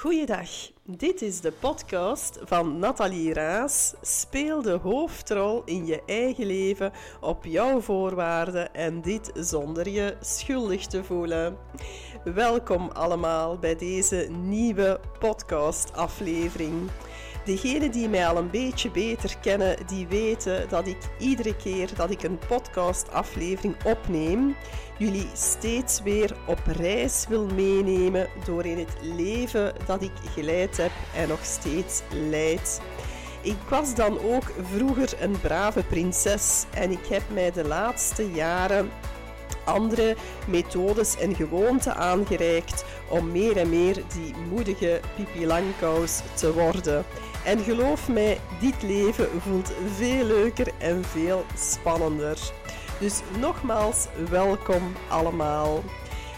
Goeiedag, dit is de podcast van Nathalie Raas. Speel de hoofdrol in je eigen leven op jouw voorwaarden en dit zonder je schuldig te voelen. Welkom allemaal bij deze nieuwe podcast-aflevering. Degenen die mij al een beetje beter kennen, die weten dat ik iedere keer dat ik een podcast-aflevering opneem, jullie steeds weer op reis wil meenemen door in het leven dat ik geleid heb en nog steeds leid. Ik was dan ook vroeger een brave prinses en ik heb mij de laatste jaren andere methodes en gewoonten aangereikt om meer en meer die moedige Pipi Langkous te worden. En geloof mij, dit leven voelt veel leuker en veel spannender. Dus nogmaals, welkom allemaal.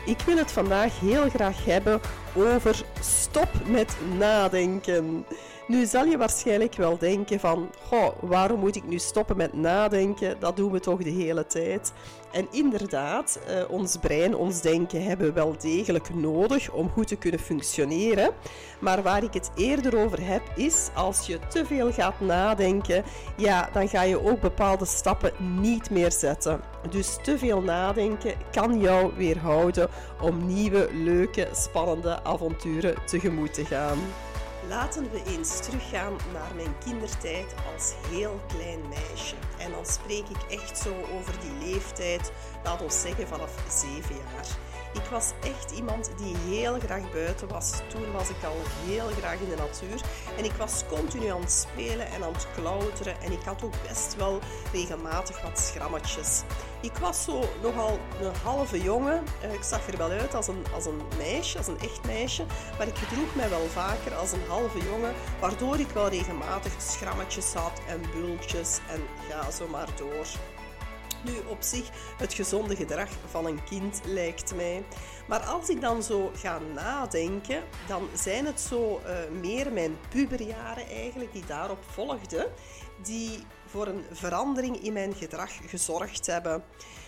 Ik wil het vandaag heel graag hebben over stop met nadenken. Nu zal je waarschijnlijk wel denken van, goh, waarom moet ik nu stoppen met nadenken? Dat doen we toch de hele tijd. En inderdaad, eh, ons brein, ons denken hebben we wel degelijk nodig om goed te kunnen functioneren. Maar waar ik het eerder over heb, is als je te veel gaat nadenken, ja, dan ga je ook bepaalde stappen niet meer zetten. Dus te veel nadenken kan jou weerhouden om nieuwe, leuke, spannende avonturen tegemoet te gaan. Laten we eens teruggaan naar mijn kindertijd als heel klein meisje. En dan spreek ik echt zo over die leeftijd, laat ons zeggen vanaf 7 jaar. Ik was echt iemand die heel graag buiten was. Toen was ik al heel graag in de natuur. En ik was continu aan het spelen en aan het klauteren. En ik had ook best wel regelmatig wat schrammetjes. Ik was zo nogal een halve jongen. Eh, ik zag er wel uit als een, als een meisje, als een echt meisje. Maar ik gedroeg mij wel vaker als een halve jongen. Waardoor ik wel regelmatig schrammetjes had en bultjes en ga zo maar door nu op zich het gezonde gedrag van een kind, lijkt mij. Maar als ik dan zo ga nadenken, dan zijn het zo uh, meer mijn puberjaren eigenlijk die daarop volgden, die voor een verandering in mijn gedrag gezorgd hebben.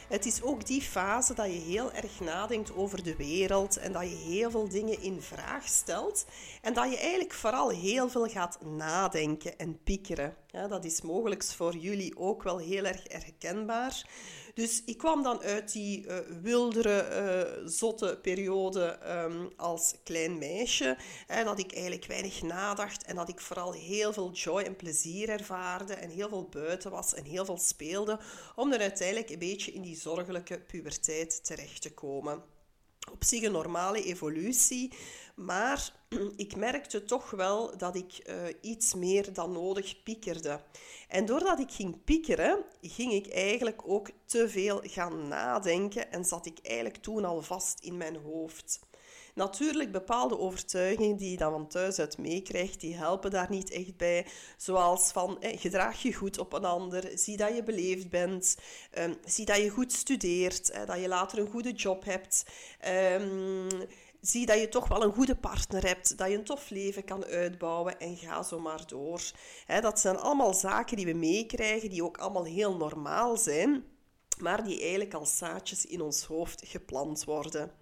Het is ook die fase dat je heel erg nadenkt over de wereld en dat je heel veel dingen in vraag stelt en dat je eigenlijk vooral heel veel gaat nadenken en piekeren. Ja, dat is mogelijk voor jullie ook wel heel erg herkenbaar. Dus ik kwam dan uit die uh, wildere, uh, zotte periode um, als klein meisje. Hè, dat ik eigenlijk weinig nadacht en dat ik vooral heel veel joy en plezier ervaarde en heel veel buiten was en heel veel speelde. Om er uiteindelijk een beetje in die zorgelijke puberteit terecht te komen op zich een normale evolutie. Maar ik merkte toch wel dat ik uh, iets meer dan nodig piekerde. En doordat ik ging piekeren, ging ik eigenlijk ook te veel gaan nadenken en zat ik eigenlijk toen al vast in mijn hoofd. Natuurlijk, bepaalde overtuigingen die je dan van thuis uit meekrijgt, die helpen daar niet echt bij. Zoals van, eh, gedraag je goed op een ander, zie dat je beleefd bent, um, zie dat je goed studeert, dat je later een goede job hebt. Um, zie dat je toch wel een goede partner hebt, dat je een tof leven kan uitbouwen en ga zo maar door. dat zijn allemaal zaken die we meekrijgen, die ook allemaal heel normaal zijn, maar die eigenlijk als zaadjes in ons hoofd geplant worden.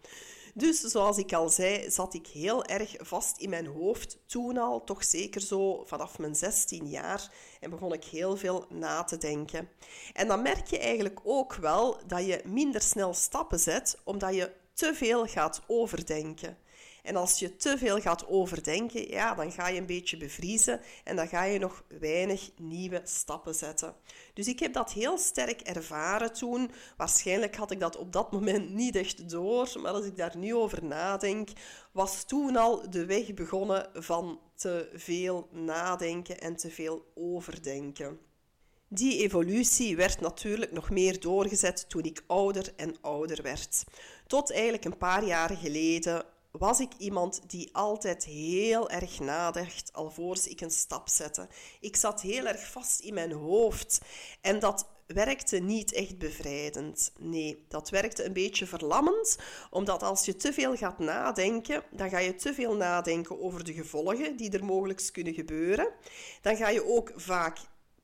Dus zoals ik al zei, zat ik heel erg vast in mijn hoofd toen al, toch zeker zo vanaf mijn 16 jaar, en begon ik heel veel na te denken. En dan merk je eigenlijk ook wel dat je minder snel stappen zet, omdat je te veel gaat overdenken. En als je te veel gaat overdenken, ja, dan ga je een beetje bevriezen en dan ga je nog weinig nieuwe stappen zetten. Dus ik heb dat heel sterk ervaren toen. Waarschijnlijk had ik dat op dat moment niet echt door, maar als ik daar nu over nadenk, was toen al de weg begonnen van te veel nadenken en te veel overdenken. Die evolutie werd natuurlijk nog meer doorgezet toen ik ouder en ouder werd. Tot eigenlijk een paar jaar geleden was ik iemand die altijd heel erg nadacht alvorens ik een stap zette. Ik zat heel erg vast in mijn hoofd en dat werkte niet echt bevrijdend. Nee, dat werkte een beetje verlammend, omdat als je te veel gaat nadenken, dan ga je te veel nadenken over de gevolgen die er mogelijk kunnen gebeuren. Dan ga je ook vaak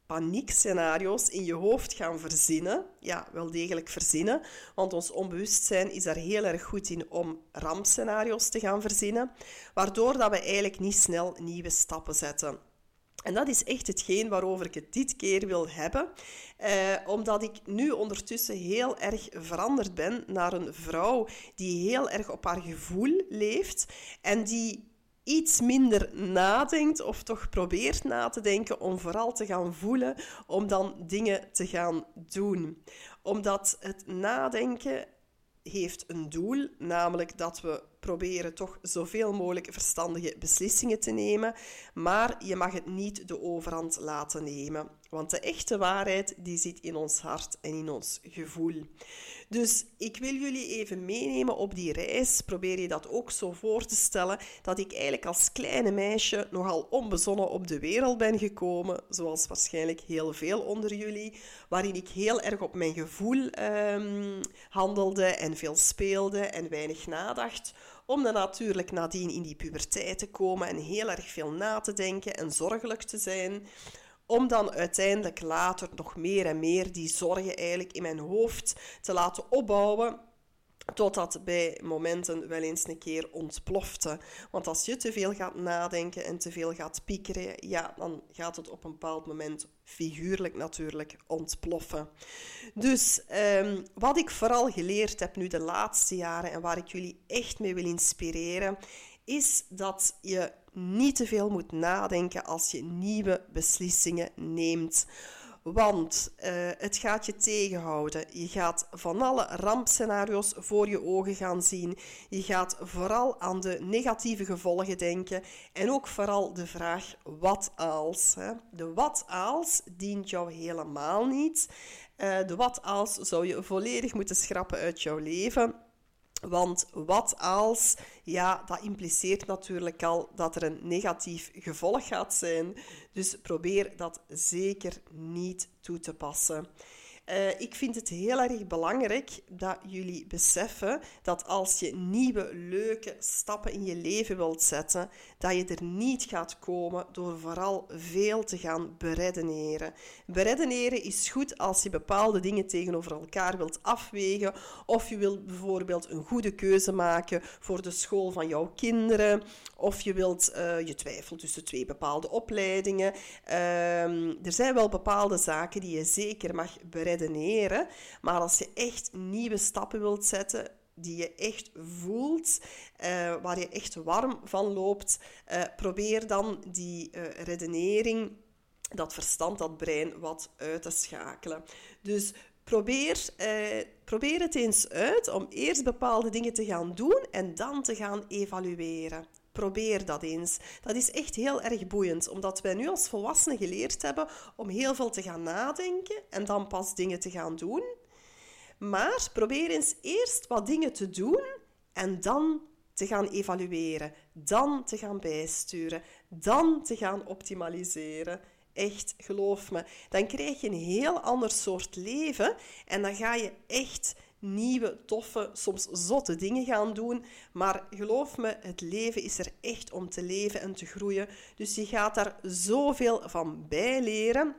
paniekscenario's in je hoofd gaan verzinnen. Ja, wel degelijk verzinnen, want ons onbewustzijn is daar heel erg goed in om rampscenario's te gaan verzinnen, waardoor dat we eigenlijk niet snel nieuwe stappen zetten. En dat is echt hetgeen waarover ik het dit keer wil hebben. Eh, omdat ik nu ondertussen heel erg veranderd ben naar een vrouw die heel erg op haar gevoel leeft en die iets minder nadenkt of toch probeert na te denken om vooral te gaan voelen, om dan dingen te gaan doen. Omdat het nadenken heeft een doel, namelijk dat we proberen toch zoveel mogelijk verstandige beslissingen te nemen, maar je mag het niet de overhand laten nemen. Want de echte waarheid die zit in ons hart en in ons gevoel. Dus ik wil jullie even meenemen op die reis. Probeer je dat ook zo voor te stellen dat ik eigenlijk als kleine meisje nogal onbezonnen op de wereld ben gekomen, zoals waarschijnlijk heel veel onder jullie, waarin ik heel erg op mijn gevoel um, handelde en veel speelde en weinig nadacht om dan natuurlijk nadien in die puberteit te komen en heel erg veel na te denken en zorgelijk te zijn om dan uiteindelijk later nog meer en meer die zorgen eigenlijk in mijn hoofd te laten opbouwen Totdat bij momenten wel eens een keer ontplofte. Want als je te veel gaat nadenken en te veel gaat piekeren, ja, dan gaat het op een bepaald moment figuurlijk natuurlijk ontploffen. Dus um, wat ik vooral geleerd heb nu de laatste jaren en waar ik jullie echt mee wil inspireren, is dat je niet te veel moet nadenken als je nieuwe beslissingen neemt. Want uh, het gaat je tegenhouden. Je gaat van alle rampscenario's voor je ogen gaan zien. Je gaat vooral aan de negatieve gevolgen denken. En ook vooral de vraag wat als. Hè? De wat als dient jou helemaal niet. Uh, de wat als zou je volledig moeten schrappen uit jouw leven. Want wat als, ja, dat impliceert natuurlijk al dat er een negatief gevolg gaat zijn. Dus probeer dat zeker niet toe te passen. Uh, ik vind het heel erg belangrijk dat jullie beseffen dat als je nieuwe, leuke stappen in je leven wilt zetten, dat je er niet gaat komen door vooral veel te gaan beredeneren. Beredeneren is goed als je bepaalde dingen tegenover elkaar wilt afwegen, of je wilt bijvoorbeeld een goede keuze maken voor de school van jouw kinderen, of je wilt uh, je twijfelt tussen twee bepaalde opleidingen. Uh, er zijn wel bepaalde zaken die je zeker mag beredeneren maar als je echt nieuwe stappen wilt zetten, die je echt voelt, uh, waar je echt warm van loopt, uh, probeer dan die uh, redenering, dat verstand, dat brein wat uit te schakelen. Dus probeer, probeer het eens uit om eerst bepaalde dingen te gaan doen en dan te gaan evalueren. Probeer dat eens. Dat is echt heel erg boeiend, omdat wij nu als volwassenen geleerd hebben om heel veel te gaan nadenken en dan pas dingen te gaan doen. Maar probeer eens eerst wat dingen te doen en dan te gaan evalueren, dan te gaan bijsturen, dan te gaan optimaliseren. Echt, geloof me. Dan krijg je een heel ander soort leven en dan ga je echt nieuwe, toffe, soms zotte dingen gaan doen. Maar geloof me, het leven is er echt om te leven en te groeien. Dus je gaat daar zoveel van bijleren.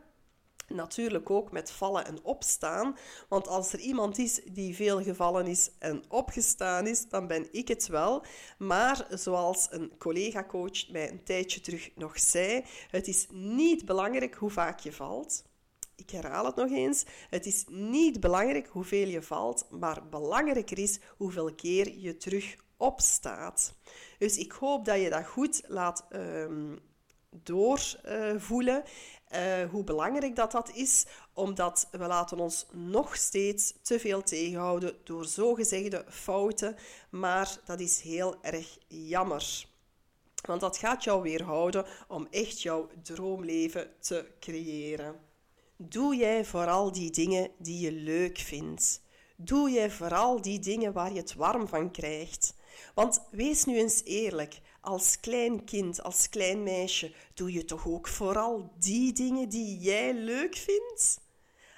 Natuurlijk ook met vallen en opstaan. Want als er iemand is die veel gevallen is en opgestaan is, dan ben ik het wel. Maar zoals een collega-coach mij een tijdje terug nog zei: het is niet belangrijk hoe vaak je valt. Ik herhaal het nog eens. Het is niet belangrijk hoeveel je valt, maar belangrijker is hoeveel keer je terug opstaat. Dus ik hoop dat je dat goed laat um, doorvoelen. Uh, hoe belangrijk dat, dat is, omdat we laten ons nog steeds te veel tegenhouden door zogezegde fouten, maar dat is heel erg jammer. Want dat gaat jou weerhouden om echt jouw droomleven te creëren. Doe jij vooral die dingen die je leuk vindt? Doe jij vooral die dingen waar je het warm van krijgt? Want wees nu eens eerlijk, als klein kind, als klein meisje, doe je toch ook vooral die dingen die jij leuk vindt?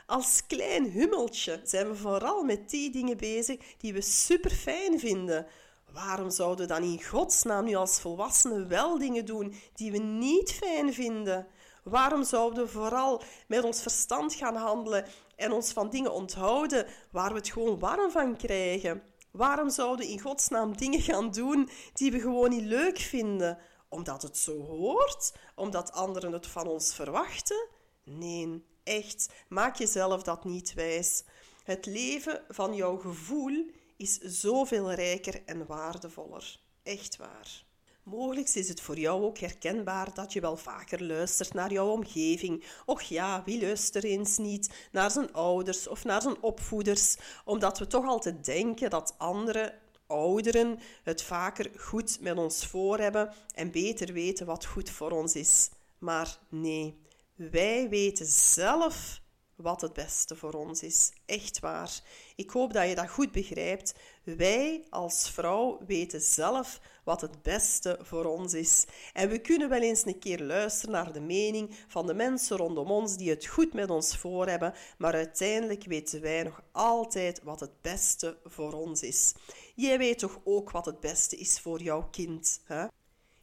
Als klein hummeltje zijn we vooral met die dingen bezig die we super fijn vinden. Waarom zouden we dan in godsnaam nu als volwassenen wel dingen doen die we niet fijn vinden? Waarom zouden we vooral met ons verstand gaan handelen en ons van dingen onthouden waar we het gewoon warm van krijgen? Waarom zouden we in godsnaam dingen gaan doen die we gewoon niet leuk vinden? Omdat het zo hoort? Omdat anderen het van ons verwachten? Nee, echt, maak jezelf dat niet wijs. Het leven van jouw gevoel is zoveel rijker en waardevoller. Echt waar. Mogelijk is het voor jou ook herkenbaar dat je wel vaker luistert naar jouw omgeving. Och ja, wie luistert eens niet naar zijn ouders of naar zijn opvoeders, omdat we toch altijd denken dat andere ouderen het vaker goed met ons voor hebben en beter weten wat goed voor ons is. Maar nee, wij weten zelf wat het beste voor ons is. Echt waar. Ik hoop dat je dat goed begrijpt. Wij als vrouw weten zelf wat het beste voor ons is. En we kunnen wel eens een keer luisteren naar de mening van de mensen rondom ons die het goed met ons voor hebben, maar uiteindelijk weten wij nog altijd wat het beste voor ons is. Jij weet toch ook wat het beste is voor jouw kind, hè?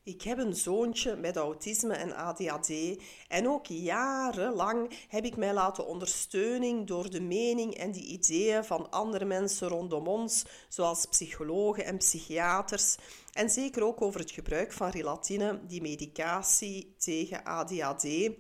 Ik heb een zoontje met autisme en ADHD en ook jarenlang heb ik mij laten ondersteunen door de mening en de ideeën van andere mensen rondom ons, zoals psychologen en psychiaters, en zeker ook over het gebruik van relatine, die medicatie tegen ADHD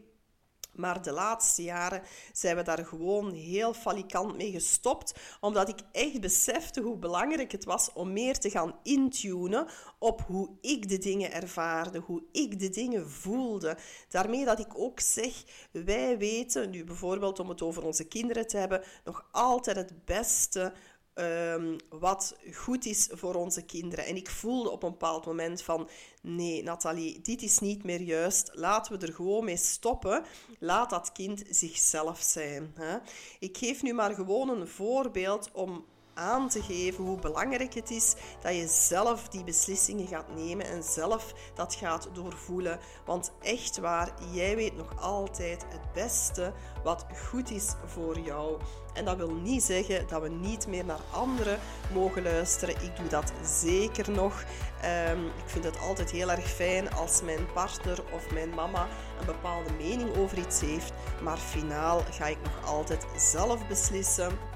maar de laatste jaren zijn we daar gewoon heel falikant mee gestopt, omdat ik echt besefte hoe belangrijk het was om meer te gaan intunen op hoe ik de dingen ervaarde, hoe ik de dingen voelde. Daarmee dat ik ook zeg, wij weten, nu bijvoorbeeld om het over onze kinderen te hebben, nog altijd het beste um, wat goed is voor onze kinderen. En ik voelde op een bepaald moment van, nee Nathalie, dit is niet meer juist. Laten we er gewoon mee stoppen. Laat dat kind zichzelf zijn. Hè? Ik geef nu maar gewoon een voorbeeld om aan te geven hoe belangrijk het is dat je zelf die beslissingen gaat nemen en zelf dat gaat doorvoelen. Want echt waar, jij weet nog altijd het beste wat goed is voor jou. En dat wil niet zeggen dat we niet meer naar anderen mogen luisteren. Ik doe dat zeker nog. Ehm, ik vind het altijd heel erg fijn als mijn partner of mijn mama een bepaalde mening over iets heeft. Maar finaal ga ik nog altijd zelf beslissen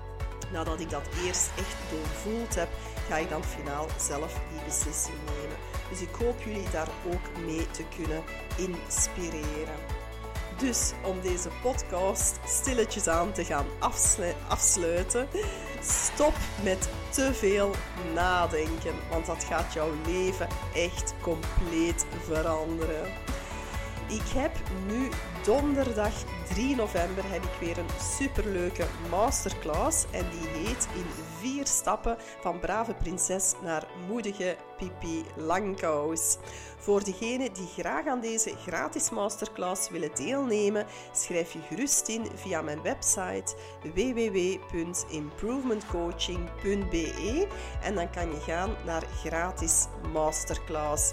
nadat ik dat eerst echt doorvoeld heb, ga ik dan finaal zelf die beslissing nemen. Dus ik hoop jullie daar ook mee te kunnen inspireren. Dus om deze podcast stilletjes aan te gaan afsluiten, stop met te veel nadenken, want dat gaat jouw leven echt compleet veranderen. Ik heb nu donderdag 3 november heb ik weer een superleuke masterclass en die heet in vier stappen van brave prinses naar moedige Pipi Langkous. Voor degenen die graag aan deze gratis masterclass willen deelnemen, schrijf je gerust in via mijn website www.improvementcoaching.be en dan kan je gaan naar gratis masterclass.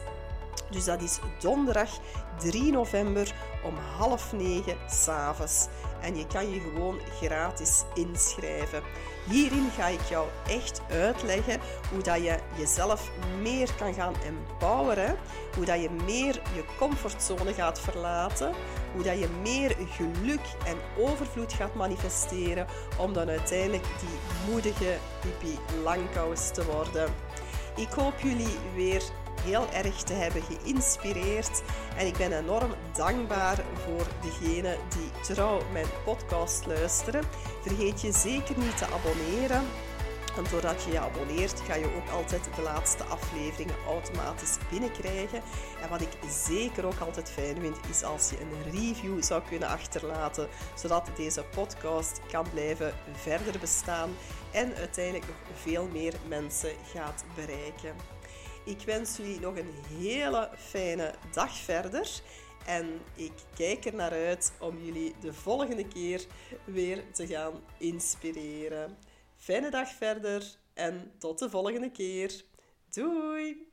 Dus dat is donderdag 3 november om half negen s'avonds. En je kan je gewoon gratis inschrijven. Hierin ga ik jou echt uitleggen hoe dat je jezelf meer kan gaan empoweren. Hoe dat je meer je comfortzone gaat verlaten. Hoe dat je meer geluk en overvloed gaat manifesteren. Om dan uiteindelijk die moedige Pipi Langkous te worden. Ik hoop jullie weer heel erg te hebben geïnspireerd. En ik ben enorm dankbaar voor degenen die trouw mijn podcast luisteren. Vergeet je zeker niet te abonneren. En doordat je je abonneert, ga je ook altijd de laatste afleveringen automatisch binnenkrijgen. En wat ik zeker ook altijd fijn vind, is als je een review zou kunnen achterlaten, zodat deze podcast kan blijven verder bestaan en uiteindelijk nog veel meer mensen gaat bereiken. Ik wens jullie nog een hele fijne dag verder. En ik kijk er naar uit om jullie de volgende keer weer te gaan inspireren. Fijne dag verder en tot de volgende keer. Doei!